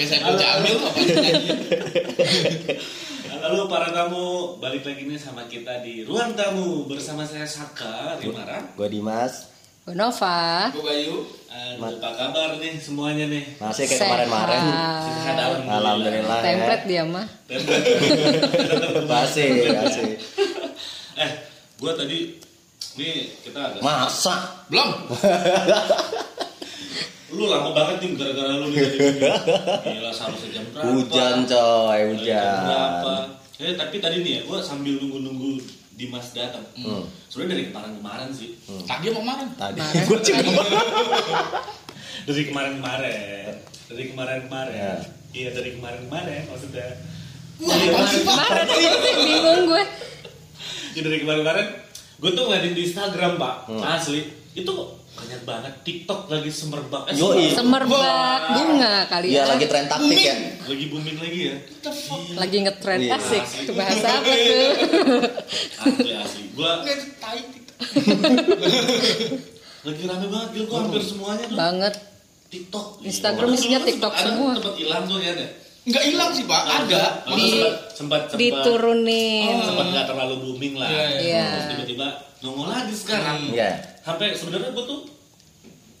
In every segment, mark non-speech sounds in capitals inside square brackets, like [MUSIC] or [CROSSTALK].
Kayak saya baca ambil apa. Halo para tamu, balik lagi nih sama kita di ruang tamu bersama saya Saka Rimaran. Gue Dimas. Bu Nova. Gue Bayu. Aduh, apa kabar nih semuanya nih? Masih kayak kemarin-kemarin. Sehat alhamdulillah. Alhamdulillah ya. Template dia mah. [LAUGHS] Masih, masih. eh, gua tadi nih kita agak Masa? Belum. [LAUGHS] lu lama banget nih gara-gara lu nih. Gila sampai jam berapa? Hujan coy, Jam berapa? hujan. Eh, tapi tadi nih ya, gua sambil nunggu-nunggu Dimas datang. Hmm. Sebenarnya dari kemarin-kemarin sih. Tadi mau kemarin. Tadi Kemarin. gue juga Dari kemarin-kemarin. Dari kemarin-kemarin. Ya. Iya, dari kemarin-kemarin maksudnya. Wah, apa sih, Pak? Kemarin itu sih bingung gue. Ya, dari kemarin-kemarin gue tuh ngeliatin di Instagram pak Hmm. asli itu banyak banget TikTok lagi semerbak eh, Yoi. Semerbak Wah. bunga kali Iya ya. lagi tren taktik ya. lagi booming lagi ya Lagi ngetrend Iya. asik. Asli. Itu bahasa apa tuh? asli asli itu tai. [LAUGHS] lagi rame banget gila gue hampir semuanya tuh Banget. TikTok Instagram isinya TikTok semua. tempat hilang tuh ya ada Nggak hilang sih, Pak. Ada. Oh, Di- sempat sempat sempat Diturunin. sempat nggak terlalu booming lah Iya, iya. terus tiba-tiba nongol lagi sekarang Iya. Sampai sebenarnya gue tuh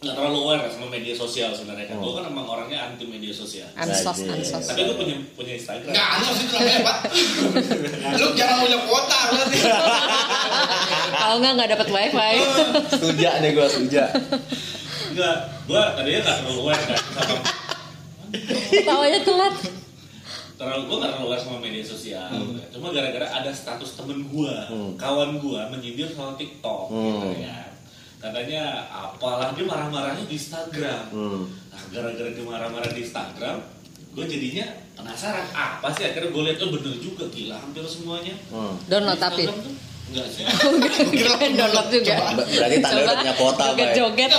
nggak terlalu aware sama media sosial sebenarnya kan Hmm. gue kan emang orangnya anti media sosial Ansos, ansos. tapi gue punya punya Instagram Nggak ansos itu namanya, Pak. Lu jangan punya kuota berarti. Kalau nggak nggak dapat wifi. Setuja nih gue, setuja. enggak gue tadinya nggak terlalu aware kan Tawanya telat. terlalu gue nggak terlalu aware sama media sosial cuma gara-gara ada status temen gue Hmm. kawan gue menyindir soal TikTok gitu Hmm. ya katanya apalah dia marah-marahnya di Instagram Hmm. nah gara-gara dia marah-marah di Instagram gue jadinya penasaran apa sih akhirnya gue lihat oh bener juga gila hampir semuanya Hmm. Download tapi. Tuh enggak sih [LAUGHS] Kirain download juga. Ber- berarti tanda udah punya kuota. Joget-joget.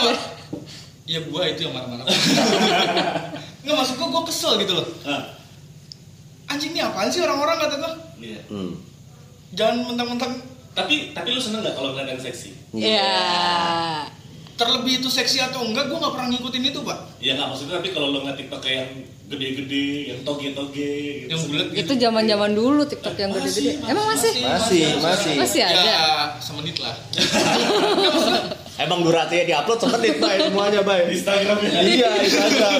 Iya, gua itu yang marah-marah. [LAUGHS] Nggak, maksud gua, gua kesel gitu loh. ah Anjing ini apaan sih orang-orang kata gua? iya Hmm. Jangan mentang-mentang tapi tapi lu seneng nggak kalau ngeliat yang seksi Iya. terlebih itu seksi atau enggak, gua nggak pernah ngikutin itu, Pak. ya nggak maksudnya tapi kalau lu ngeliat TikTok kayak yang gede-gede yang toge-toge gitu Yang bulat gitu. Itu zaman-zaman dulu TikTok yang Masih, gede-gede. Emang masih? Masih, masih. Masih ada. Ya, semenit lah. [LAUGHS] Emang durasinya diupload semenit, Bay, semuanya, Bay. di Instagram ya Iya, Instagram.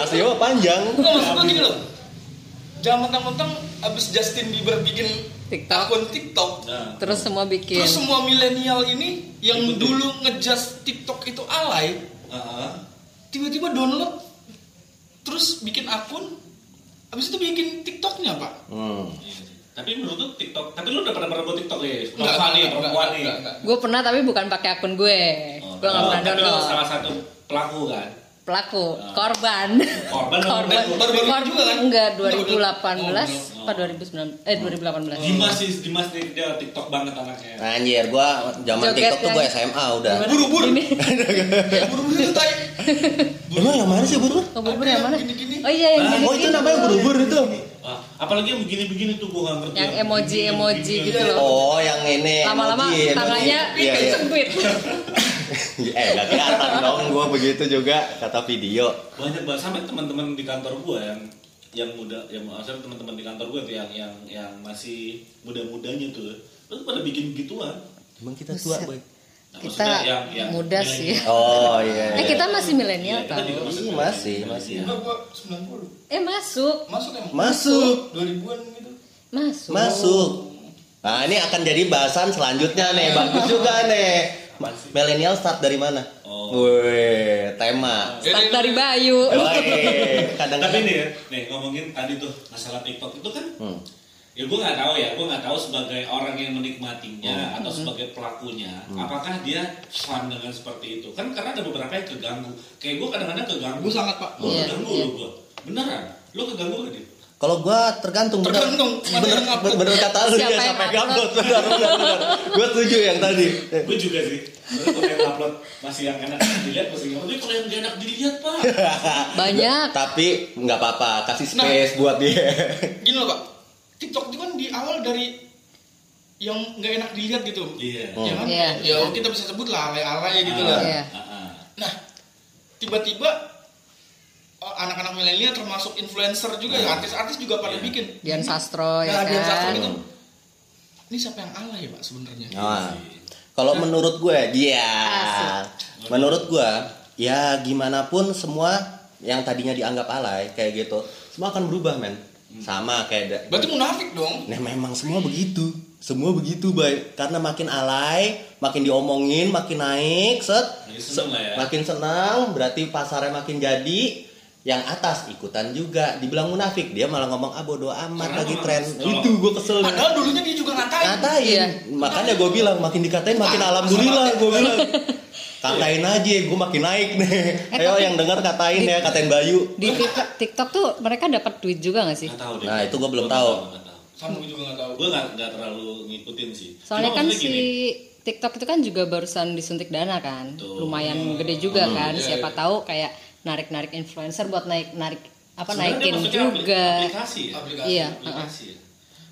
Asli mah panjang. Nggak, maksud gua gini loh. Jangan mentang-mentang abis Justin Bieber bikin TikTok. akun TikTok, nah, Terus semua bikin. terus semua milenial ini yang Ikutin. dulu ngejudge TikTok itu alay, ah. tiba-tiba download, terus bikin akun, abis itu bikin TikToknya pak. Hmm. Iya tapi menurut lu TikTok tapi lu udah pernah pernah buat TikTok ya Enggak, Nova nih enggak, perempuan nih. Gue pernah tapi bukan pakai akun gue. Oh, gue nggak oh, pernah tapi lu download. salah satu pelaku kan Pelaku, Ah. korban. Korban, [LAUGHS] korban. baru-baru Korban juga kan? Enggak, Enggak, 2018 udah. Oh, apa 2019? Eh 2018. Dimas sih Dimas nih dia TikTok banget anaknya Anjir, gua zaman Joget TikTok tuh yang- gua SMA udah. Buru-buru. Ini. [LAUGHS] Buru-buru itu tai. [LAUGHS] Emang yang mana sih, Buru? Oh, Ada yang mana? Oh iya yang Ah, gini. Oh, itu namanya buru-buru itu. Wah, apalagi yang begini-begini tuh gua nggak ngerti Yang emoji-emoji gitu loh. Oh, yang ini. Lama-lama tangannya Iya, iya. [LAUGHS] eh, gak kelihatan dong gua begitu juga kata video. banyak banget sampai teman-teman di kantor gua yang yang muda yang maksudnya teman-teman di kantor gua tuh yang yang yang masih muda-mudanya tuh terus pada bikin gituan Emang kita tua. Boy. Nah, Kita yang, yang muda milenial. sih. Oh, iya. Eh iya. kita masih milenial Iya, masuk Iya, masih, masih. Gua 90. Eh masuk, Masuk emang? Masuk. 2000-an gitu. masuk. Masuk. Nah, ini akan jadi bahasan selanjutnya nih. Bagus juga nih. Milenial start dari mana? Oh. Wih, tema. Start dari Bayu. Tapi kadang-kadang nih ya nih ngomongin tadi tuh masalah TikTok itu kan Hmm. ya gue nggak tahu ya gue nggak tahu sebagai orang yang menikmatinya Hmm. atau sebagai pelakunya apakah dia fun dengan seperti itu kan karena ada beberapa yang keganggu kayak gue kadang-kadang keganggu Gue sangat pak. Gua Iya, keganggu iya. lo gue beneran lo keganggu gak nih Kalau gua tergantung Tergantung, bener, yang bener, bener kata lu Siapa ya yang sampai upload? upload bener bener bener. Gua setuju yang tadi. gue juga sih kalau yang upload masih yang enak dilihat masih nggak tapi kalau yang gak enak dilihat pak [LAUGHS] Banyak. Tapi nggak apa-apa, kasih Nah. space buat dia. Gini loh pak. TikTok itu kan di awal dari yang nggak enak dilihat gitu. iya Hmm. Ya kan? Iya. Ya kita bisa sebut lah alay-alay gitu Ah, lah. Iya. ah, ah. nah tiba-tiba oh, anak-anak milenial termasuk influencer juga ya artis-artis juga pada Iya. bikin Dian Sastro ya Nah, Dian Sastro kan. gitu. ini siapa yang alay ya pak sebenarnya Nah, kalau menurut gue, dia. Asik. Menurut gue, ya gimana pun semua yang tadinya dianggap alay kayak gitu, semua akan berubah, men. Sama kayak da- berarti munafik dong Nah, memang semua begitu. Semua begitu, baik. Karena makin alay, makin diomongin, makin naik, set. Makin seneng lah ya. Makin senang, berarti pasarnya makin jadi. Yang atas ikutan juga, dibilang munafik, dia malah ngomong ah bodo amat Karena lagi tren. kalau- Itu gue kesel. padahal dulunya dia juga ngatain Katain. Iya. Makanya gue bilang makin dikatain makin alhamdulillah gue bilang. Katain aja, gue makin naik nih. Eh, [LAUGHS] Ayo yang denger katain ya, katain Bayu. Di TikTok, TikTok tuh mereka dapat duit juga gak sih? Tahu deh. Nah, itu gua belum tahu. sama gue juga nggak tahu Gue nggak nggak terlalu ngikutin sih. Soalnya Cuma kan si gini, TikTok itu kan juga barusan disuntik dana kan, Betul. lumayan gede juga kan. iya, Siapa iya. tahu kayak narik-narik influencer buat naik narik apa sebenarnya naikin juga. Aplikasi ya. aplikasi Iya. aplikasi ya.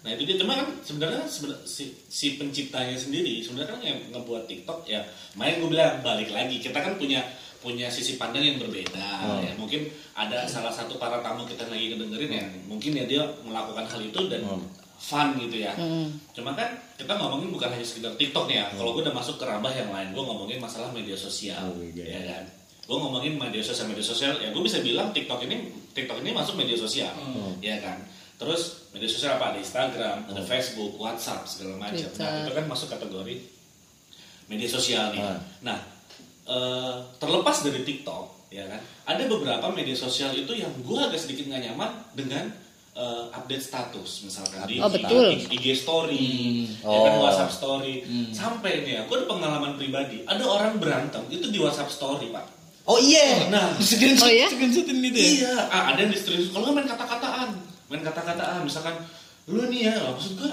Nah itu dia cuma kan sebenarnya seben- si, si penciptanya sendiri sebenarnya kan yang ngebuat TikTok ya main gue bilang balik lagi kita kan punya punya sisi pandang yang berbeda Hmm. ya mungkin ada salah satu para tamu kita lagi ngedengerin yang mungkin ya dia melakukan hal itu dan Hmm. fun gitu ya Hmm. cuma kan kita ngomongin bukan hanya sekedar TikTok nih ya kalau gue udah masuk ke ranah yang lain gue ngomongin masalah media sosial Oh, iya. ya kan gue ngomongin media sosial media sosial. Ya gue bisa bilang TikTok ini TikTok ini masuk media sosial ya kan? Terus media sosial apa? Ada Instagram ada Facebook WhatsApp segala macam. Nah itu kan masuk kategori media sosial nih. Ah. nah eh, terlepas dari TikTok ya kan? Ada beberapa media sosial itu yang gue agak sedikit nggak nyaman dengan eh, update status. Misalkan di Oh, betul. IG, story ya Oh. kan WhatsApp story. Sampai nih ya gue ada pengalaman pribadi. Ada orang berantem itu di WhatsApp story pak Oh iya. nah [LAUGHS] screenshot Oh, iya? screenshotin gitu ya Iya, ah, ada yang di screenshot. Kalau nggak main kata-kataan, main kata-kataan. Misalkan, lu nih ya, lah, maksud gua,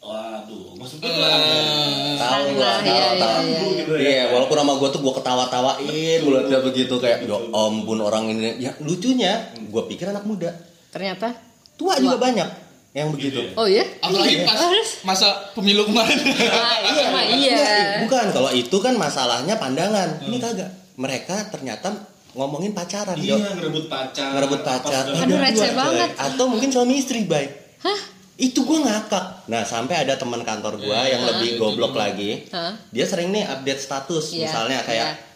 waduh, maksud gua tuh agak- Tahu Nah, gua, iya, tahu, iya, tahu. iya, gitu ya. Iya, walaupun sama gue tuh gue ketawa-tawain, mulut dia begitu kayak, ya ampun orang ini. Ya lucunya, gue pikir anak muda, Ternyata tua juga banyak yang begitu. Oh ya? apalagi pas Terus? masa pemilu kemarin Ah, iya, [LAUGHS] iya. Bukan kalau itu kan masalahnya pandangan. Ini kagak. Mereka ternyata ngomongin pacaran. Iya, ngerebut pacar. ngerebut pacar. Aduh, Ada receh banget. Atau mungkin suami istri, bay. Hah? Itu gue ngakak. Nah, sampai ada teman kantor gue Iya, yang lebih goblok lagi. Dia sering nih update status, Iya, misalnya kayak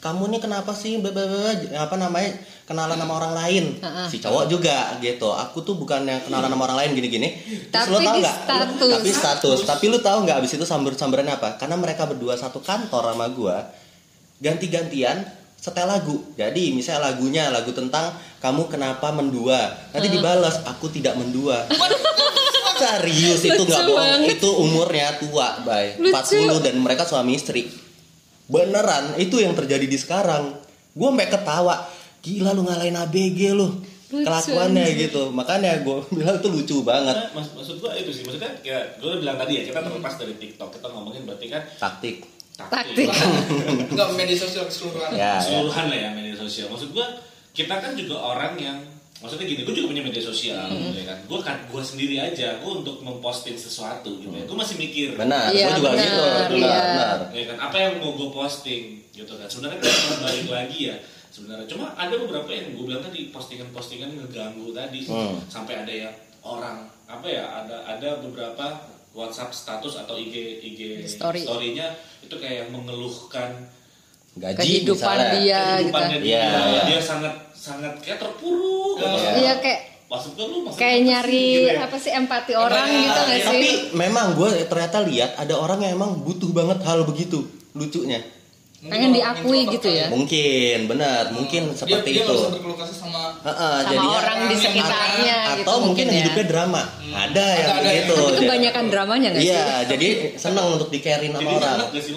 kamu nih kenapa sih bla, bla, bla, apa namanya kenalan sama orang lain si cowok juga gitu aku tuh bukannya kenalan sama orang lain gini-gini Tapi lo tau nggak? status. tapi status tapi lu tahu nggak abis itu sambar sambaran apa karena mereka berdua satu kantor sama gua ganti-gantian setel lagu. Jadi misalnya lagunya lagu tentang kamu kenapa mendua. Nanti dibalas aku tidak mendua. Serius itu nggak bohong. itu umurnya tua bay. Lucu. 40 dan mereka suami istri. Beneran itu yang terjadi di sekarang. Gue sampai ketawa. Gila lu ngalahin ABG lu. Lucu, kelakuannya gitu. Makanya gue [LAUGHS] bilang itu lucu banget. Nah, mas- maksud gua itu sih, maksudnya kayak gue bilang tadi ya, kita terlepas dari TikTok, kita ngomongin berarti kan taktik Taktik. [LAUGHS] nggak media sosial keseluruhan ya, ya. keseluruhan lah ya media sosial. Maksud gua kita kan juga orang yang maksudnya gini, gue juga punya media sosial, Hmm. ya kan. Gue kan gue sendiri aja, gue untuk memposting sesuatu gitu ya. Gue masih mikir. benar Iya, gue juga benar, gitu benar iya. benar ya kan apa yang mau gue posting gitu kan sebenarnya kalau balik lagi ya sebenarnya cuma ada beberapa yang gue bilang tadi postingan-postingan ngeganggu tadi Hmm. sampai ada yang orang apa ya ada ada beberapa WhatsApp status atau IG IG Story. story-nya itu kayak mengeluhkan gaji Kehidupan misalnya. dia gitu. kehidupannya dia Iya, iya. dia sangat sangat kayak terpuruk Iya. Iya kayak maksud gue lu maksudnya kayak apa sih, nyari gitu ya? apa sih empati orang gitu nggak sih? tapi memang gue ternyata lihat ada orang yang emang butuh banget hal begitu lucunya Pengen orang diakui gitu ya. mungkin benar mungkin dia, seperti dia itu. nggak usah berkeluh kesah sama Heeh, Sama jadinya- orang di sekitarnya gitu atau mungkin ya. hidupnya drama. Ada yang Ada, ada. gitu. Tapi kebanyakan dramanya nggak sih? iya jadi seneng untuk di carry sama jadi orang. enak sih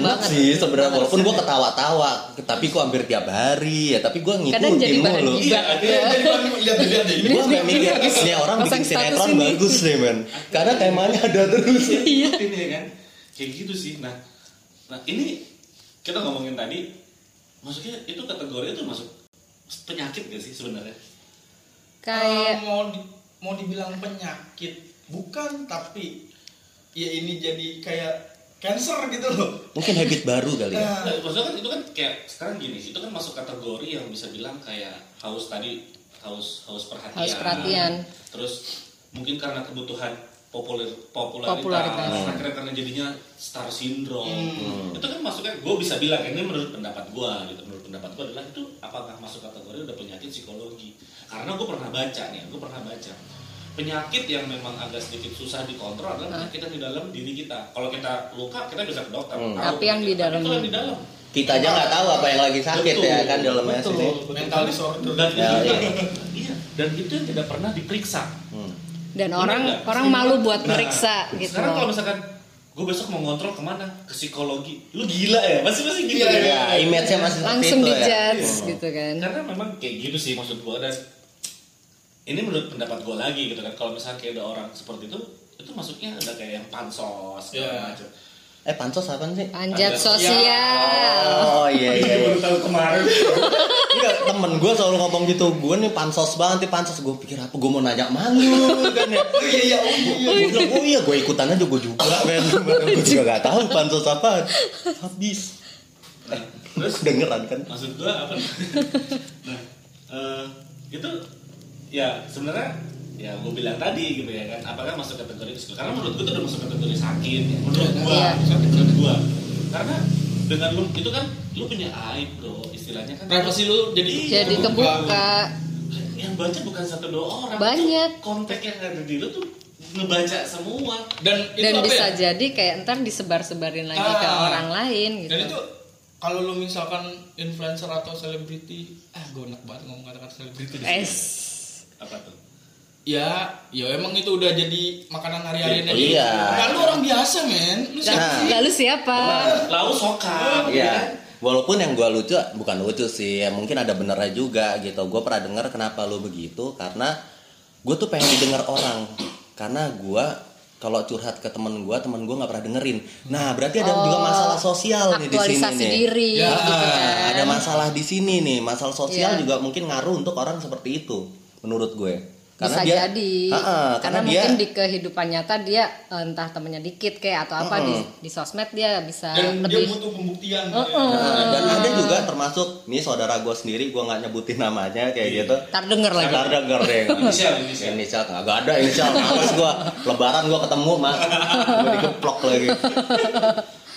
banget. sih sebenarnya walaupun gue ketawa-tawa tapi gue hampir tiap hari ya tapi gue ngikutin Kadang jadi bahan mulu. Iya, Iya, jadi gue sampai mikir ini orang bikin sinetron bagus deh men. Karena temanya ada terus. Iya. ini ya kan. Kayak gitu sih. Nah nah ini kita ngomongin tadi maksudnya itu kategori itu masuk penyakit gak sih sebenarnya Kayak Eh, mau di, mau dibilang penyakit bukan tapi ya ini jadi kayak cancer gitu loh Mungkin habit [LAUGHS] baru kali ya. Nah, maksudnya kan itu kan kayak sekarang gini, itu kan masuk kategori yang bisa bilang kayak haus tadi haus haus perhatian. Haus perhatian. Terus mungkin karena kebutuhan populer popularitas, Popularitas. akhirnya karena jadinya star syndrome. Hmm. Itu kan masuknya gue bisa bilang ini menurut pendapat gue gitu. Menurut pendapat gue adalah itu apakah masuk kategori udah penyakit psikologi? Karena gue pernah baca nih, gue pernah baca penyakit yang memang agak sedikit susah dikontrol adalah penyakit yang di dalam diri kita. Kalau kita luka, kita bisa ke dokter. Hmm. tahu Tapi yang di dalam- itu yang di dalam. Kita aja nggak tahu apa yang lagi sakit Betul, ya kan dalamnya betul, sini. betul. mental disorder Dan Ya, itu iya. iya. Dan itu yang tidak pernah diperiksa. Dan Bener orang nggak? orang malu buat Nah, meriksa gitu. Sekarang kalau misalkan gue besok mau ngontrol ke mana? Ke psikologi. Lu gila ya? Masih masih gitu Iya, ya? Ya, image-nya masih langsung itu ya. dijudge Hmm. gitu kan. Karena memang kayak gitu sih maksud gue dan ini menurut pendapat gue lagi gitu kan. Kalau misalnya kayak ada orang seperti itu, itu masuknya ada kayak yang pansos Iya. macam. Eh pansos apa sih? Panjat sosial. Oh iya iya. iya. Baru tahu kemarin. Temen gue selalu ngomong gitu, gue nih pansos banget nih pansos. Gue pikir apa, gue mau nanya malu kan ya. oh [LAUGHS] iya iya oh iya Gue bilang, oh iya gue ikutan aja, gue juga [LAUGHS] men. Gue juga gak tahu pansos apa. Habis. Nah, terus Dengeran kan? maksud gua apa nah eh, itu ya sebenarnya ya gue bilang tadi gitu ya kan apakah masuk kategori psikologi karena menurut gue itu udah masuk kategori sakit ya menurut gua Iya. menurut gua karena dengan lu itu kan lu punya aib bro istilahnya kan privasi lu jadi Jadi kebuka. yang baca bukan satu dua orang Banyak. Itu konteks yang ada di lu tuh ngebaca semua dan itu Dan apa bisa ya? jadi kayak ntar disebar-sebarin lagi ke Ah. orang lain gitu. dan itu kalau lu misalkan influencer atau selebriti ah gue enak banget ngomong kata-kata selebriti. Es. apa tuh ya ya emang itu udah jadi makanan hari-harian Iya. nah, lu orang biasa men lu siapa Nah. Lalu siapa? lalu sokap Iya. Walaupun yang gue lucu, bukan lucu sih, ya mungkin ada benernya juga gitu. Gue pernah dengar kenapa lu begitu, karena gue tuh pengen didengar orang. Karena gue kalau curhat ke temen gue, temen gue nggak pernah dengerin. Nah, berarti ada juga Oh, masalah sosial nih di sini nih. diri Ya, gitu kan. Ada masalah di sini nih, masalah sosial Iya. juga mungkin ngaruh untuk orang seperti itu, menurut gue. Bisa dia, jadi Ha-ha, karena, karena, dia mungkin di kehidupan nyata dia entah temennya dikit kayak atau apa di di sosmed dia bisa dan dia lebih butuh pembuktian Heeh. Nah, dan ada juga termasuk nih saudara gue sendiri, gue nggak nyebutin namanya kayak Iya. gitu. tar denger lagi Ntar denger deh. Inisial, inisial. Inisial nggak ada inisial. Males gua. Lebaran gua ketemu mah. Gua digeplok lagi.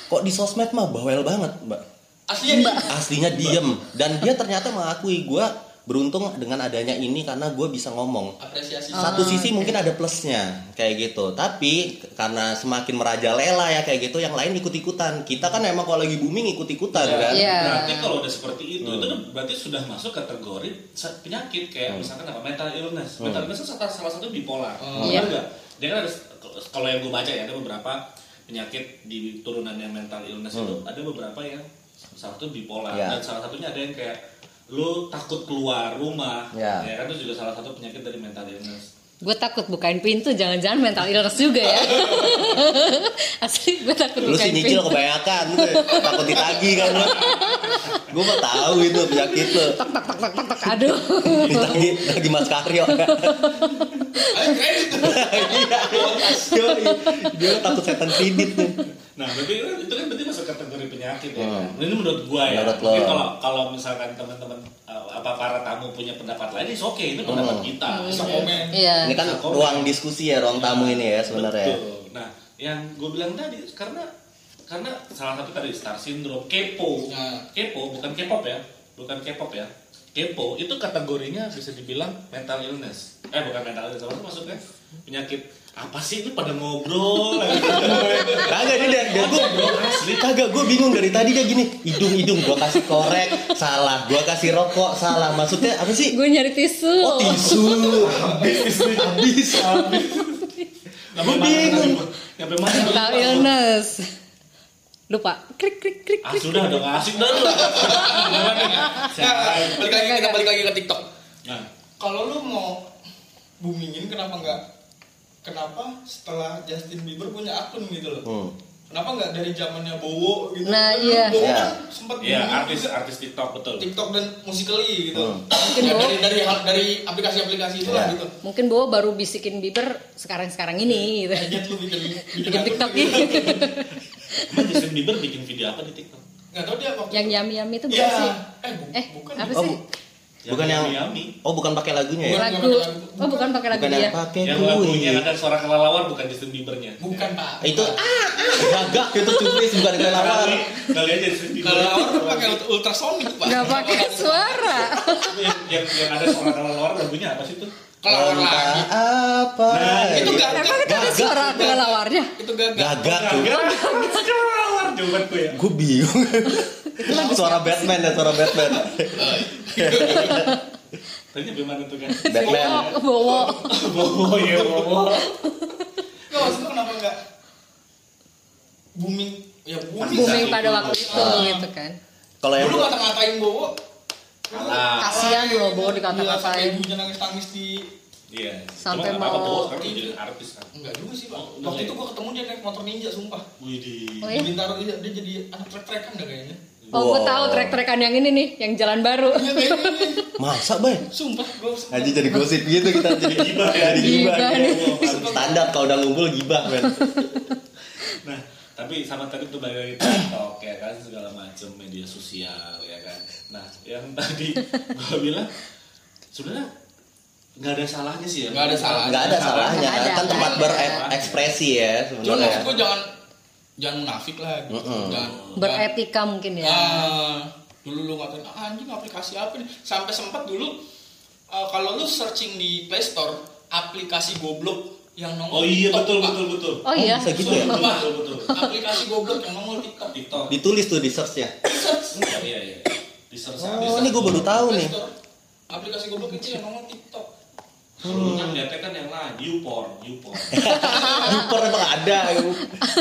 Kok di sosmed mah bawel banget, Mbak. aslinya nih Aslinya diem dan dia ternyata mengakui gua beruntung dengan adanya ini karena gue bisa ngomong. apresiasi Satu sisi mungkin ada plusnya kayak gitu, tapi karena semakin merajalela ya kayak gitu, yang lain ikut-ikutan. Kita kan emang kalau lagi booming ikut-ikutan Ya, kan. Iya. Berarti kalau udah seperti itu, Hmm. itu tuh berarti sudah masuk kategori penyakit kayak misalkan apa mental illness. Mental illness itu salah, salah satu bipolar. Hmm. Benar Iya. nggak? Dia kan ada kalau yang gue baca ya ada beberapa penyakit di turunan yang mental illness itu ada beberapa yang salah satu bipolar Iya. dan salah satunya ada yang kayak lu takut keluar rumah Iya. ya kan itu juga salah satu penyakit dari mental illness gue takut bukain pintu jangan-jangan mental illness juga ya [LAUGHS] asli gue takut Lu si bukain nyicil pintu kebanyakan, lu. takut ditagi kan lu. Gue mah tahu itu penyakit lu. tok tok tok tok tok tok aduh Ditagi lagi Mas Karyo. [LAUGHS] ayo kredit Iya. Yoi. Dia takut setan kredit nih. Nah, berarti itu, itu kan berarti masuk kategori penyakit ya. Hmm. kan? Ini menurut gua ya. Menurut Mungkin kalau kalau misalkan teman-teman uh, apa para tamu punya pendapat lain, itu oke, ini pendapat Hmm. kita. bisa komen iya Ini kan Komen. ruang diskusi ya, ruang tamu ini ya sebenarnya. Betul. Nah, yang gue bilang tadi karena karena salah satu tadi star syndrome, kepo. Nah. Kepo bukan K-pop ya. Bukan K-pop ya. Kepo itu kategorinya bisa dibilang mental illness. Eh bukan mental illness, apa maksudnya? Penyakit apa sih? Ini pada ngobrol. [LAUGHS] Kagak dia, dia, dia gua, kagak gue bingung dari tadi dia gini hidung hidung gue kasih korek salah gue kasih rokok salah. Maksudnya apa sih? Gue nyari tisu. Oh tisu. Habis. Habis. Habis. Gue bingung. Nyampe mana? mental illness lupa. Klik klik klik Ah klik. sudah dong asik dah. Nah, balik lagi kita balik lagi ke TikTok. Nah, kalau lu mau boomingin kenapa nggak kenapa setelah Justin Bieber punya akun gitu loh Hmm. kenapa nggak dari zamannya Bowo gitu Nah, Kan iya. Bowo Iya. kan sempat iya booming artis juga. artis TikTok betul. TikTok dan Musical.ly gitu Hmm. Mungkin ya, Bowo- dari dari dari aplikasi-aplikasi itu lah Iya. gitu mungkin Bowo baru bisikin Bieber sekarang sekarang ini gitu Aja lu bikin [LAUGHS] bikin TikTok gitu Emang Justin Bieber bikin video apa di TikTok? nggak tahu dia waktu Yang yami-yami itu Iya. bukan sih? eh bu- Eh, bukan apa Oh, sih? Bu- Bukan yang- Yummy. Oh, bukan pakai lagunya ya? Lagu. Oh, bukan pakai lagu Bukan dia. yang pakai Yang lagunya ada suara kelelawar bukan Justin Biebernya. bukan pak Itu ah, ah, gagak itu cuplis bukan kelelawar. Kali, aja Justin Bieber. kalau orang tuh pakai ultrasonic pak Nggak pakai suara. yang, yang, yang ada suara kelelawar lagunya apa sih tuh? kelawar lagi apa. Nah, itu gagak Emang itu ada suara kelelawarnya? itu gagak Gagak tuh. Kelelawar jawabanku ya. Gue bingung. suara Batman ya, suara Batman. Tanya gimana tuh kan? Batman. Bowo. Bobo ya bobo. nggak maksudnya kenapa nggak booming ya booming Booming pada waktu itu Ah. gitu kan. Kalau yang dulu ngata-ngatain Bowo Kasian loh, Bowo Iya, dikata-katain. ibunya nangis-nangis di iya. Sampai Cuma mau- udah jadi artis kan. enggak juga sih pak Oh, waktu ya? itu gua ketemu dia naik motor ninja sumpah Wih di. Oh, di iya? Bintaro dia, dia jadi anak trek-trekan dah kayaknya Oh, gue Wow. tahu trek-trekan yang ini nih, yang jalan baru. iya [LAUGHS] masa, Bay? sumpah gua [LAUGHS] Aja jadi gosip gitu kita jadi gibah ya, jadi gibah. Nih. Standar kalau udah ngumpul gibah, men. [LAUGHS] Nah, tapi sama tadi tuh balik lagi TikTok ya kan segala macam media sosial ya kan. Nah, yang tadi gua bilang sebenarnya nggak ada salahnya sih ya. Nggak ada salahnya. Nggak ada salahnya, Nggak ada, kan tempat berekspresi ya cuma sebenarnya. gua jangan jangan munafik lah gitu Mm-mm. jangan Beretika mungkin ya. Ah, dulu lu ngatain ah, anjing aplikasi apa nih sampai sempat dulu uh, kalau lu searching di Play Store aplikasi goblok yang nongol Oh iya TikTok, betul Pak. betul betul. Oh iya. bisa gitu ya? Betul betul betul. aplikasi goblok yang nongol TikTok TikTok. Ditulis tuh di search ya. search Iya iya iya. Di search Oh, di ini gua baru tahu nih. Aplikasi goblok itu yang nongol TikTok Dulunya ngeliatnya kan yang lain, YouPorn, YouPorn. [LAUGHS] Super emang ada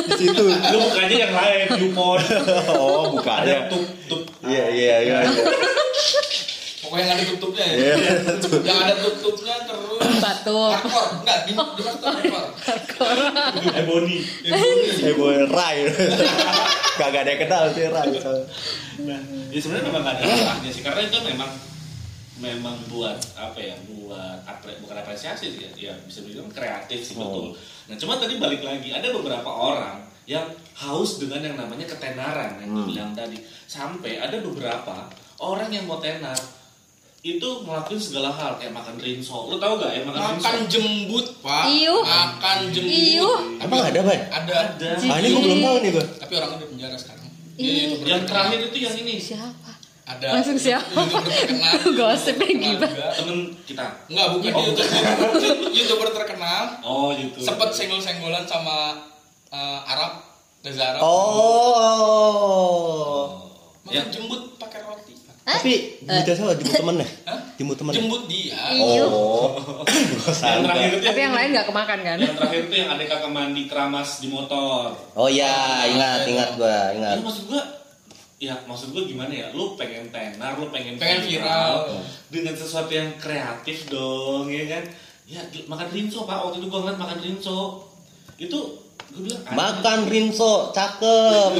di situ. Lu bukannya yang lain, YouPorn. Oh, bukan Ada ya. tup tup. Iya, iya, iya. pokoknya yang ada tutupnya ya Iya. yang ada tutupnya terus Batuk. hardcore enggak di di mana tuh hardcore Ebony. Boy, Rai. Kagak ada yang kenal sih Rai. Nah, ya sebenarnya memang nggak ada salahnya sih karena itu memang memang buat apa ya buat apre, bukan apresiasi sih ya, ya bisa bilang kreatif sih betul. Nah cuma tadi balik lagi ada beberapa orang yang haus dengan yang namanya ketenaran yang Hmm. dibilang tadi sampai ada beberapa orang yang mau tenar itu ngelakuin segala hal kayak makan rinso lu tahu gak ya makan, makan rinso jembut pak Iuh. makan jembut Iuh. Emang ada, Bay? ada ada Ah, ini gua belum tahu nih, Bay. tapi orangnya di penjara sekarang. Dia YouTuber yang terakhir itu yang ini Siapa? Ada Langsung siapa? youtuber [LAUGHS] Gosipnya Terkenal gibah. juga. temen kita Enggak, bukan Oh. YouTuber, [LAUGHS] YouTuber terkenal oh gitu sempet senggol-senggolan sama eh, Arab Reza Arab Oh. makan yang jembut pakai roti Tapi jemput siapa? Jemput temen ya? Hah? Jemput temen. ya? jembut dia Iuh. Oh. Yang terakhir itu Tapi yang lain nggak kemakan kan? yang terakhir itu yang ada kakak mandi keramas di motor Oh iya, ingat, ingat gua, ya ingat. maksud gua ya maksud gua gimana ya lu pengen tenar lu pengen Pengen viral. dengan sesuatu yang kreatif dong ya kan ya makan rinso pak waktu itu gua ngeliat makan rinso itu gua bilang. Makan rinso, cakep.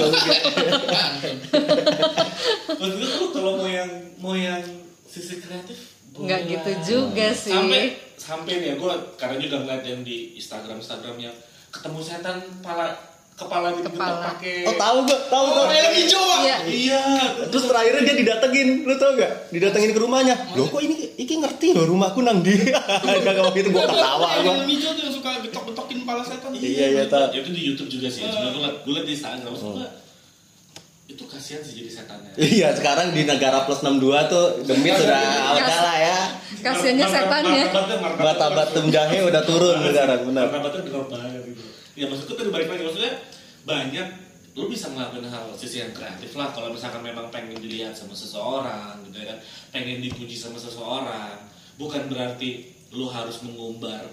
maksud gua lu kalau mau yang mau yang sisi kreatif Nggak gitu juga sih. sampai sampai nih ya gua karena juga ngeliat yang di Instagram Instagram yang ketemu setan kepala kepala dibentuk Kepala. pakai Oh, tahu gua, tahu oh gua. yang hijau pak Iya. iya Terus terakhirnya dia didatengin, lu tau gak? Didatengin ke rumahnya. Loh kok ini iki ngerti loh rumahku nang di. [LAUGHS] Kagak waktu itu gua ketawa yang gua. film hijau tuh yang suka getok-getokin kepala setan Iya, iya, tahu. Ya, itu di YouTube juga sih. Sebenarnya gue liat, gue liat di Instagram. Gua, itu kasihan sih jadi setannya. Iya, sekarang di negara plus 62 tuh demit sudah ada lah ya. Kasiannya setannya. Bata batum jahe udah turun sekarang, benar. Martabatnya drop banget gitu. Ya maksudku tadi balik lagi. Maksudnya banyak lu bisa ngelakuin hal sisi yang kreatif lah. Kalau misalkan memang pengen dilihat sama seseorang gitu ya kan. Pengen dipuji sama seseorang bukan berarti lu harus mengumbar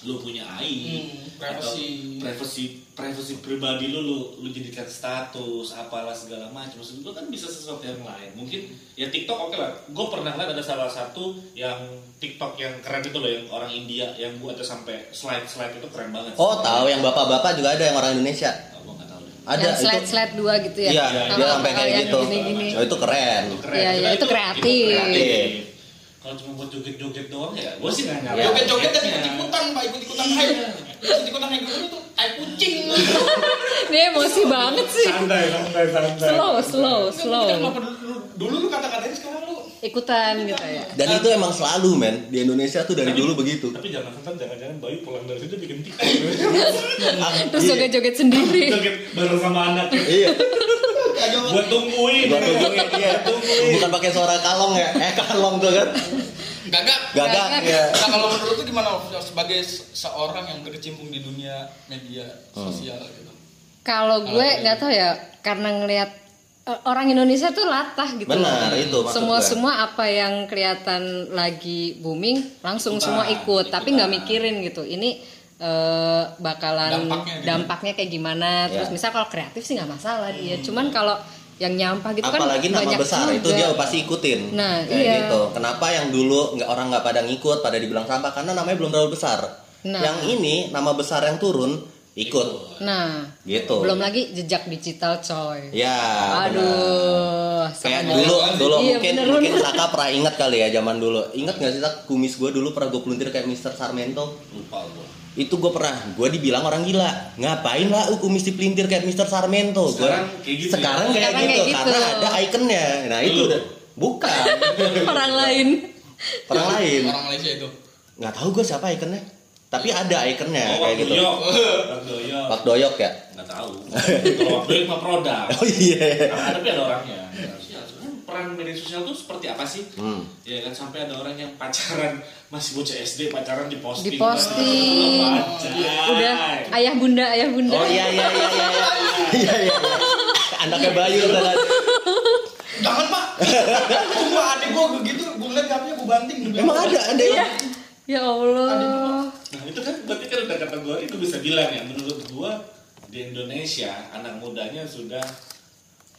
lu punya aib Hmm, atau privacy. privasi privasi pribadi lu, lu lu jadikan status apalah segala macam maksud gue kan bisa sesuatu yang lain mungkin ya TikTok oke lah gue pernah lihat ada salah satu yang TikTok yang keren itu loh yang orang India yang gua ada sampai slide slide itu keren banget Oh, tahu yang bapak-bapak juga ada yang orang Indonesia. oh, gue. Ada yang itu. slide slide dua gitu ya? Iya, Iya, dia Ah, sampai kayak gitu. gini-gini. Oh, itu keren. Itu keren. Iya, iya, itu kreatif. Kreatif. Kalau cuma buat joget-joget doang ya, gue sih nggak nyari. joget-joget dan Iya. ikut-ikutan pak ikut-ikutan hype ikut-ikutan hype gitu tuh tai kucing [LAUGHS] Dia emosi banget sih. santai santai santai Slow, slow, slow. dulu, lu kata-katain sekarang lu Ikutan gitu ya. Dan itu emang selalu men di Indonesia tuh dari dulu begitu. tapi jangan sampai jangan-jangan Bayu pulang dari situ bikin tiktok [LAUGHS] Terus iya. joget-joget sendiri. joget bareng sama anaknya Iya. [LAUGHS] buat tungguin Gua tungguin [LAUGHS] iya. Bukan pakai suara kalong ya. Eh kalong tuh kan. gagak Gagak ya. Nah kalau menurut lu gimana sebagai se- seorang yang berkecimpung di dunia media sosial gitu? Kalau gue nggak tahu ya, karena ngelihat eh, orang Indonesia tuh latah gitu. Benar, itu Semua gue. semua apa yang kelihatan lagi booming langsung Ikutan, semua ikut, tapi nggak mikirin gitu. Ini eh, bakalan Dampaknya gimana? dampaknya kayak gimana. Terus Ya. misal kalau kreatif sih nggak masalah dia. Cuman kalau yang nyampah gitu kan Apalagi nama banyak besar itu juga. dia pasti ikutin. Nah, Kayak iya. gitu. Kenapa yang dulu nggak orang nggak pada ngikut, pada dibilang sampah karena namanya belum terlalu besar. Nah. Yang ini nama besar yang turun ikut. Nah, Gitu. belum lagi jejak digital coy. Ya. benar. Aduh, Kayak dulu, dulu Iya, mungkin bener, mungkin. Saka pernah ingat kali ya zaman dulu. Ingat nggak sih Sak, kumis gue dulu pernah gue peluntir kayak Mr. Sarmento? lupa gua Itu gue pernah, gue dibilang orang gila. Ngapain lah uh, kumis dipelintir kayak Mr. Sarmento? Gua- Sekarang kayak gitu Sekarang ya? kayak, Sekarang gitu, kayak gitu. karena ada ikonnya. Nah itu udah bukan [LAUGHS] orang lain. orang lain. Orang Malaysia itu. Nggak tahu gue siapa ikonnya. Tapi ada ikonnya oh kayak gitu. Doyok waktu Doyok Pak Doyok ya. nggak tahu [LAUGHS] kalau waktu Doyok mah produk Oh iya. Nah, tapi ada orangnya ya, peran media sosial tuh seperti apa sih Hmm. ya kan sampai ada orang yang pacaran masih bocah SD pacaran di posting Diposting. Udah ayah bunda, ayah bunda. Oh iya iya iya iya. Iya iya. Anaknya Bayu kan. Jangan pak. Cuma adik gua begitu, gua ngeliat HP-nya gua banting. Emang ada ada Iya. yang Ya Allah. nah itu kan berarti kan udah kategori itu bisa bilang ya menurut gua di Indonesia anak mudanya sudah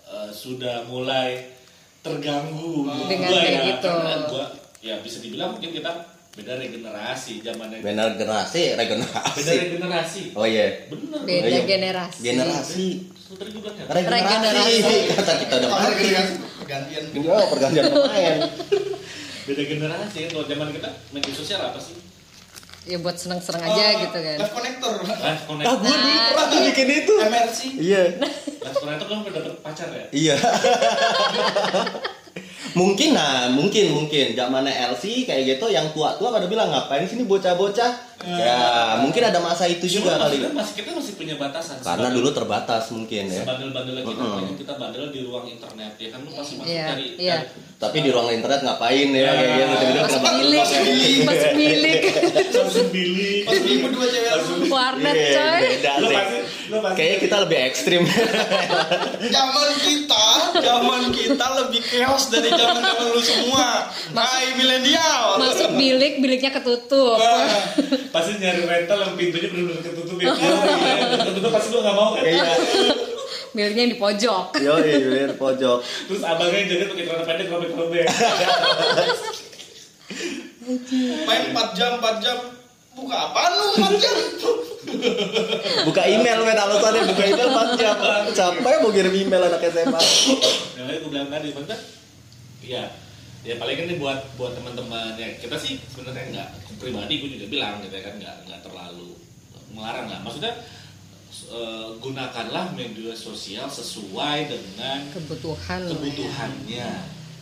eh, sudah mulai terganggu menurut Dengan gua kayak ya gitu. gua ya bisa dibilang mungkin kita beda regenerasi zamannya benar generasi beda regenerasi. regenerasi Oh iya. bener Beda Iya. generasi. Generasi. Ya Regenerasi. Regenerasi. Kata kita udah "Apa mati. gantian?" Gantian. Oh, pergantian pemain. beda generasi kalau zaman kita media sosial apa sih Ya buat seneng-seneng aja gitu kan. Live connector. live connect Ah, gue dulu Nah, pernah tuh bikin itu. MRC. Iya. live connect kan udah dapet pacar ya Iya. [LAUGHS] mungkin nah, mungkin mungkin zamannya LC kayak gitu yang tua-tua pada bilang ngapain sini bocah-bocah. Ya, mungkin ada masa itu juga kali. masih kita masih punya batasan Karena dulu terbatas mungkin ya. sebandel-bandelnya kita Mm-mm. banyak kita bandel di ruang internet ya kan lu pasti masuk Iya, dari iya. dari- Tapi di ruang internet ngapain ya kayak gitu. Tiba-tiba Masuk kenapa- milik, masuk milik. langsung bilik Pas beli berdua cewek. Warnet Iya, coy. lu pasti Kayaknya kita lebih ekstrim. [LAUGHS] Zaman kita, zaman kita lebih chaos dari zaman zaman lu semua. Hai milenial. Masuk bilik, biliknya ketutup. Wah, pasti nyari rental yang pintunya benar-benar ketutup ya [LAUGHS] ketutup pasti lu nggak mau kan Iya. Biliknya yang di pojok. Yo, iya, pojok. terus abangnya jaga pakai celana pendek robek-robek Main 4 jam, 4 jam. Buka apaan lu 4 jam? [LAUGHS] Buka email men alasannya buka email 4 jam. Capek mau kirim email anak SMA. yang lain gue bilang tadi maksudnya iya ya paling kan ini buat buat teman-teman ya kita sih sebenarnya nggak pribadi gue juga bilang gitu ya kan nggak nggak terlalu melarang lah maksudnya eh, gunakanlah media sosial sesuai dengan Kebutuhan. ya. kebutuhannya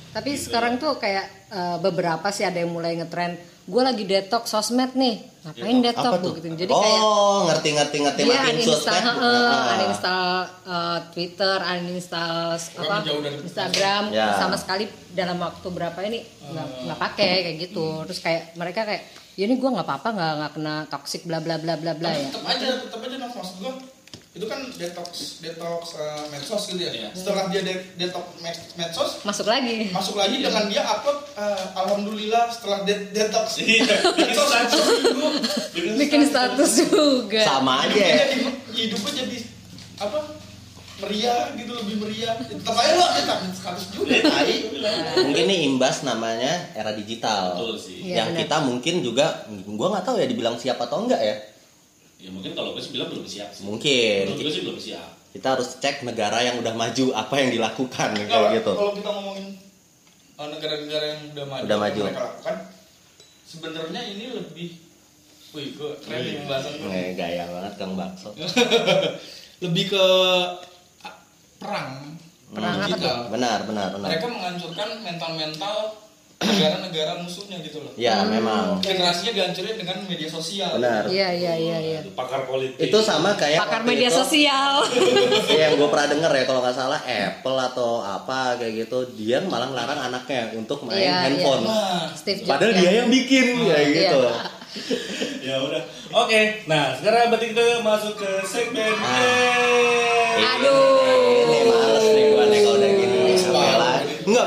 Tapi Gitu. sekarang tuh kayak eh, beberapa sih ada yang mulai ngetren. Gue lagi detox sosmed nih. Ngapain detox Apa tuh? gitu. Jadi kayak oh, ngerti ngerti ngerti dia makin uninstall, sosmed. heeh, Ah. uninstall eh, Twitter, uninstall apa Instagram, Ya. sama sekali dalam waktu berapa ini nggak nggak pakai kayak gitu. Terus kayak mereka kayak, ya ini gue nggak apa-apa nggak nggak kena toxic bla bla bla bla bla ya. tetap aja tetap aja nah, maksud gua itu kan detox detox eh, medsos gitu ya Iya. setelah dia de- detox med- medsos Masuk lagi. masuk lagi dengan dia upload eh, alhamdulillah setelah de- detox Iya, [LAUGHS] bikin medsos status. seminggu Bikin status juga. Sama aja. hidupnya ya. jadi hidupnya jadi apa meriah gitu lebih meriah tetap aja lo detox status juga tai Mungkin ini imbas namanya era digital. Betul sih. Iya, yang kita mungkin juga gua nggak tahu ya dibilang siap atau enggak ya. Ya mungkin kalau gue sih bilang belum siap sih Mungkin menurut gue sih belum siap kita harus cek negara yang udah maju apa yang dilakukan kalau kayak gitu. kalau kita ngomongin uh, negara-negara yang udah maju Udah maju. mereka lakukan sebenarnya ini lebih Wih, gue keren nih pembahasan gue. Eh, gaya banget Kang Bakso. [LAUGHS] Lebih ke perang. Perang apa digital. Benar, benar, benar. Mereka menghancurkan mental-mental negara-negara musuhnya gitu loh. Ya, memang. Generasinya dihancurin dengan media sosial. Benar. Iya iya iya iya. pakar politik Itu sama kayak Pakar media itu- sosial. [LAUGHS] Iya, yang gue pernah denger ya kalau nggak salah Apple atau apa kayak gitu dia malah ngelarang anaknya untuk main Iya, handphone. Nah, Steve Jobs. Padahal ya. dia yang bikin kayak Iya. gitu. [LAUGHS] ya udah oke nah sekarang berarti kita masuk ke segmen Yeay. Aduh.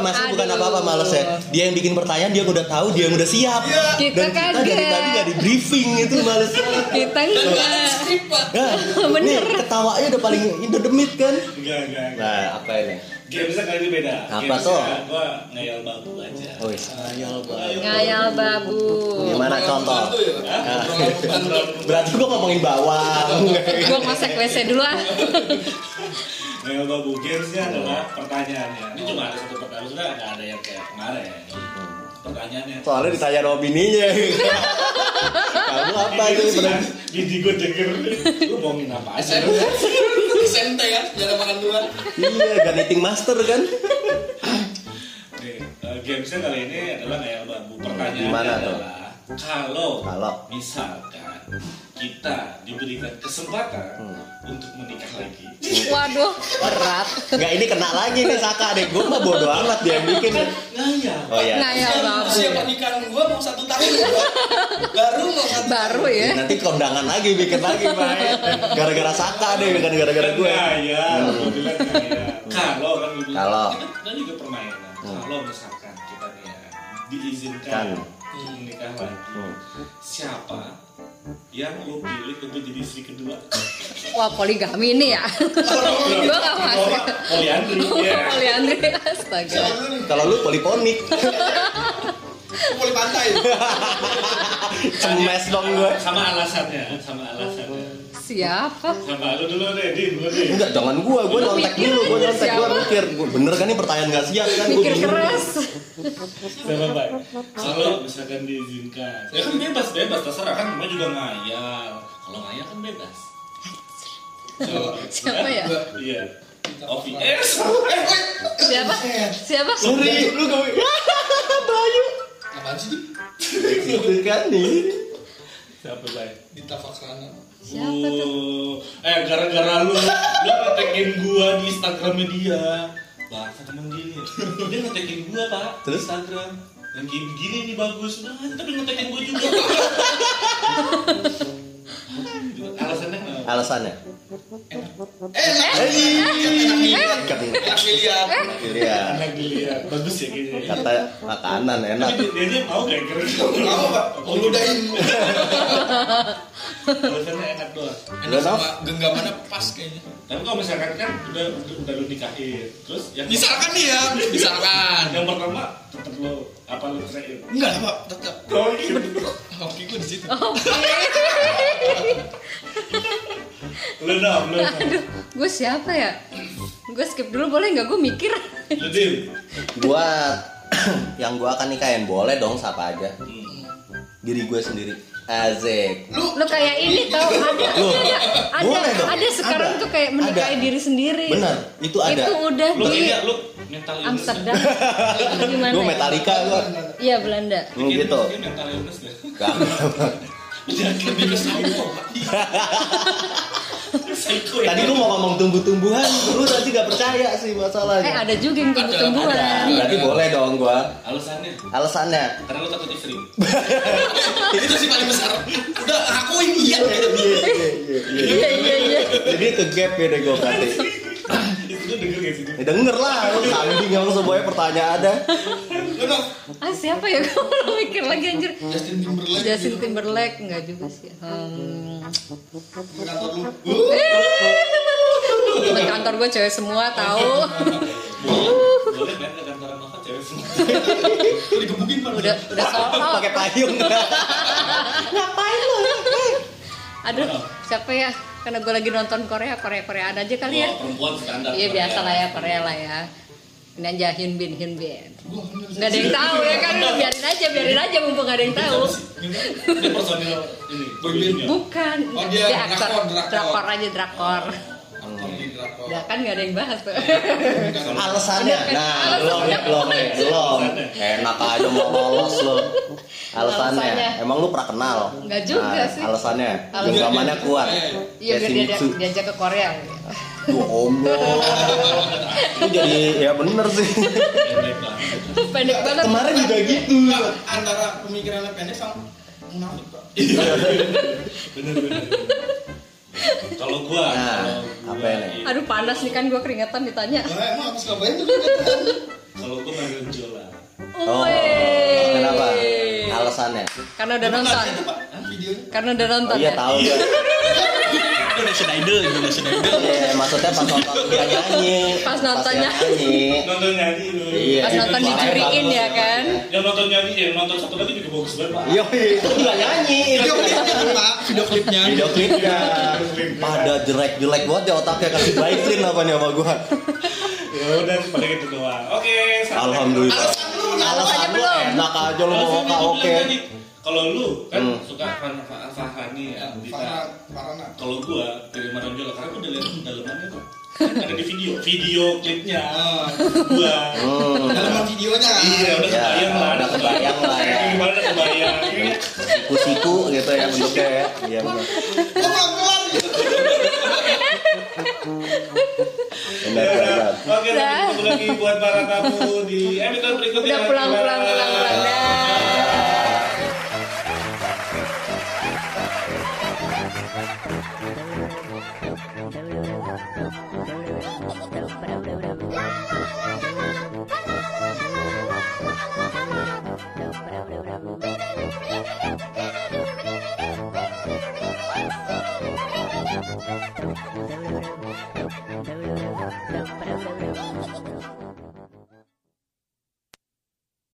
Enggak, masih bukan Aduh. apa-apa males ya. Dia yang bikin pertanyaan, dia yang udah tahu, dia yang udah siap. Kita Dan kita dari tadi nggak di briefing itu males. Kita gak enggak. pak. Nah, [LAUGHS] Bener. nih ketawanya udah paling in the demit kan. enggak enggak enggak. Nah, apa ini? gamesnya kali ini beda Apa tuh? gua ngayal babu aja Oh, sayang banget. Ngayal babu. Gimana contoh? ya. Berarti gua ngomongin bawang. Gue masuk WC dulu ah. [LAUGHS] ngayal babu gamesnya adalah pertanyaannya ini cuma ada satu pertanyaan sudah nggak ada yang kayak kemarin pertanyaannya Soalnya ditanya sama bininya. Kamu apa itu? Bini gue denger lu ngomongin apa aja SMP, SMP kan, jarang makan duluan. Iya, gak knitting master kan? Nih, eh, gamesnya kali ini adalah ngayal babu pertanyaannya Gimana tuh? adalah kalau Kalau. misalkan kita diberikan kesempatan Hmm. untuk menikah lagi Waduh, berat. Enggak ini kena lagi nih Saka deh. Gua mah bodo amat dia yang bikin. ngayal Oh iya. Ngayal babu. Usia pernikahan gua mau satu tahun ya. Baru mau satu Baru ya. Nanti kondangan lagi bikin lagi main. Gara-gara Saka deh bukan gara-gara gue. ngayal ngayal kalau kan gua bilang, Kalau. kan kita juga permainan Hmm. kalau misalkan kita nih ya, diizinkan Kan. untuk menikah lagi Hmm. siapa yang lo pilih untuk jadi istri kedua Wah, poligami ini ya. Gue gak masuk. Poliandri ya Poliandri, astaga. Kalau lu poliponik, Poli pantai. cemes dong gue. sama alasannya sama alasannya Siapa? sama lu dulu deh din lu deh Enggak, jangan gua, gua nyontek mikir dulu, gua aja nyontek, gua siapa? mikir. Gua, bener kan ini pertanyaan gak siap kan? Gua Mikir keras. Sama baik. Kalau misalkan diizinkan, ya kan bebas bebas terserah kan cuma juga ngayal. Kalau ngayal kan bebas. Coba. Siapa ya? Iya. OVS. Eh, woi. Siapa? Siapa? Sorry, lu gak Bayu. Apaan sih? Kan nih. Siapa baik? Dita Faksana. Siapa tuh? Oh, eh gara-gara lu lu ngetekin gua di Instagramnya dia. Bahasa temen gini. Dia ngetekin gua, Pak. di Terus? Instagram. Yang gini, gini nih bagus. Nah, tapi ngetekin gua juga. Alasannya kenapa? Alasannya? Eh, Eh, kan enak dilihat. pilihan. Anak dilihat. Bagus ya kayaknya. Kata makanan enak. Tapi dia mau gak kira Tahu Pak? Mau ludahin. [LAUGHS] Alasannya enak doang. Enak sama genggamannya pas kayaknya. Tapi kalau misalkan kan udah udah, udah lu nikahin, terus yang Misalkan nih ya, misalkan. yang pertama tetap lo apa lu rasain? Enggak lah Pak, tetap. Oh gitu. [LAUGHS] Hoki gue di situ. [LAUGHS] Lu dong, lu. dong. Gue siapa ya? Gue skip dulu boleh nggak? Gue mikir. Dim. Gua [COUGHS] yang gua akan nikahin boleh dong siapa aja. Diri gue sendiri. Azik. Lu kayak ini tau ada Loh, ada ada, boleh dong. ada sekarang Ada. tuh kayak menikahi Ada. diri sendiri. Bener, itu ada. Itu udah Lu di kayaknya lu mental illness. Amsterdam. Gimana? Gue ya? Metallica gua. Iya Belanda. Hmm, gitu. Mental illness deh. Gak. Lebih [LAUGHS] ya. Tadi gua mau ngomong tumbuh-tumbuhan, lu tadi gak percaya sih Eh masalahnya. ada juga yang tumbuh-tumbuhan. Berarti boleh dong gua. Alasannya Alasannya. karena lu takut istri. [LAUGHS] Itu sih paling besar. Udah akuin iya. Iya, iya, iya, iya. Iya iya iya. Jadi ke gap ya deh gue berarti. Itu denger gak sih? Dim? Ya denger lah, lu kambing yang semuanya pertanyaannya. Lu dong. Ah siapa ya? [LAUGHS] Gue belum mikir lagi anjir. Justin Timberlake. Justin Timberlake enggak juga sih. Hmm. Di kantor lu. Uh, Temen kantor gue cewek semua tahu. Boleh [LAUGHS] kan ke kantor Nova cewek semua. Udah udah soal. Pakai payung. [LAUGHS] Aduh, siapa ya? Karena gue lagi nonton Korea, Korea Koreaan aja kali ya. Oh, perempuan standar. Iya Korea. biasa lah ya Korea lah ya. ini aja Hyunbin Hyunbin Gua bener. nggak ada yang tahu ya kan biarin aja biarin aja mumpung nggak ada yang tahu Ini personil ini. Boyband. bukan Oh, dia aktor drakor, drakor. drakor aja drakor drakor. Ya kan nggak ada yang bahas tuh alasannya nah belum nih belum nih belum. Enak aja mau lolos lo alasannya emang lu pernah kenal? Nggak juga Nah, sih. alasannya genggamannya kuat. Iya biar dia Shimizu. diajak ke Korea. Duh, Allah itu jadi ya bener sih. Pendek banget. kemarin juga gitu. antara pemikirannya pendek sama munafik pak. Bener bener. Kalau gua, Nah, kalau apa gua ini? itu- aduh panas nih kan gue keringetan ditanya Nah, emang habis ngapain tuh? Kalau gua main Jola. oh Wih. kenapa alasannya karena udah nonton videonya. karena udah oh nonton iya ya tahu gue [LAUGHS] Indonesia Idol, Indonesia Idol. Iya, maksudnya pas nonton dia nyanyi Pas dia nontonnya. nyanyi Nonton nyanyi lu. Iya. pas nonton dijuriin ya kan Yang nonton nyanyi, yang nonton satu lagi juga bagus banget pak. Iya, itu nggak nyanyi. Video klipnya kan pak, video klipnya. Video klipnya. Pada jelek-jelek banget ya otaknya kasih baiklin apa nih sama gua. Ya udah pada gitu doang. Oke. Alhamdulillah. Alasannya lu belum. enak aja lu mau itu oke. Kalau lu kan Hmm. suka ya, Dita. Farhan, Farhana. Kalau gua dari Madam Jola karena gua udah lihat dalamannya tuh. Ada di video, video klipnya. Gua. Hmm. Dalam videonya kan. Iya, udah Ya, kebayang lah. udah kebayang lah ya. Gimana udah kebayang. Siku-siku gitu ya bentuknya ya. Iya benar. Oh. Benar, benar. Oke, ketemu lagi buat para tamu di episode berikutnya. udah pulang pulang pulang pulang